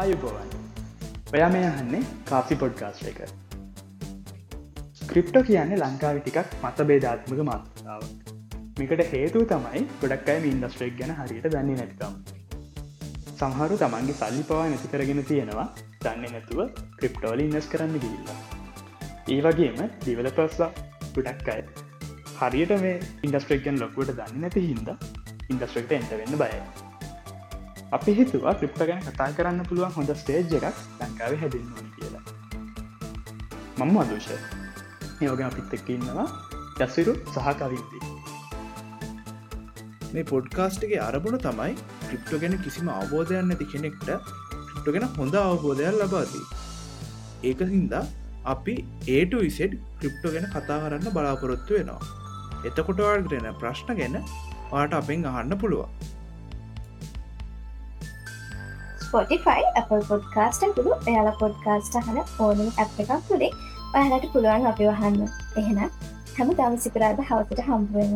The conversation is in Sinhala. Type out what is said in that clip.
අයුබෝවන් ඔයා මේ අහන්නේ කාසි පොඩ්කාස්ට එක. ක්‍රිප්ටෝ කියන්නේ ලංකාව ටිකක් මත බේධාත්මක මාතතාව මේකට හේතුව තමයි ගොඩක් අය ඉන්ඩස්ට්‍රේක් ගැන හරියට දන්නේ නැතිකම්. සමහරු තමන්ගේ සල්ලි පවා නැති කරගෙන තියෙනවා. දන්නේ නැතුව ක්‍රිප්ටෝල ඉන්නස් කරන්න ගිල්ලා ඒ වගේම දිවලපස්ලා ගොඩක් අය හරියට මේ ඉන්ඩස්ට්‍රේක්ගන් ලොකුවට දන්න නැති හින්ද ඉන්ඩස්ට්‍රෙක්ට එන්ට වෙන්න බයයි. අපි හිතුවා ක්‍රිප්ට ගැන කතා කරන්න පුළුවන් හොඳ ස්ටේජ් එකක් ලංකාව හැදන්න ඕනි කියලා. මම අදූෂ යෝග අපිත් එක්ක ඉන්නවා යස්සිරු සහකවින්දී මේ පොඩ්කාස්ටගේ අරබුණ තමයි ක්‍රිප්ටෝ ගැන කිසිම අවබෝධයන් නැති කෙනෙක්ට ක්‍රිප්ටෝ ගැන හොඳ අවබෝධයක් ලබාදී ඒක හින්දා අපි ඒට විසෙඩ් ක්‍රිප්ටෝ ගැන කතා කරන්න බලාපොරොත්තු වෙනවා. එතකොට වාර්ගරෙන ප්‍රශ්න ගැන වාට අපෙන් අහන්න පුළුවන්. ස්පොටිෆයි Apple පොඩ්කාස්ට තුළු එයාල පොඩ්කාස්ට හන ඕනම ඇ් එකක් තුළේ ඔයාලට පුළුවන් අපි වහන්න. එහෙනම් හැම දවසිපරාද හවතට හම්බුවෙන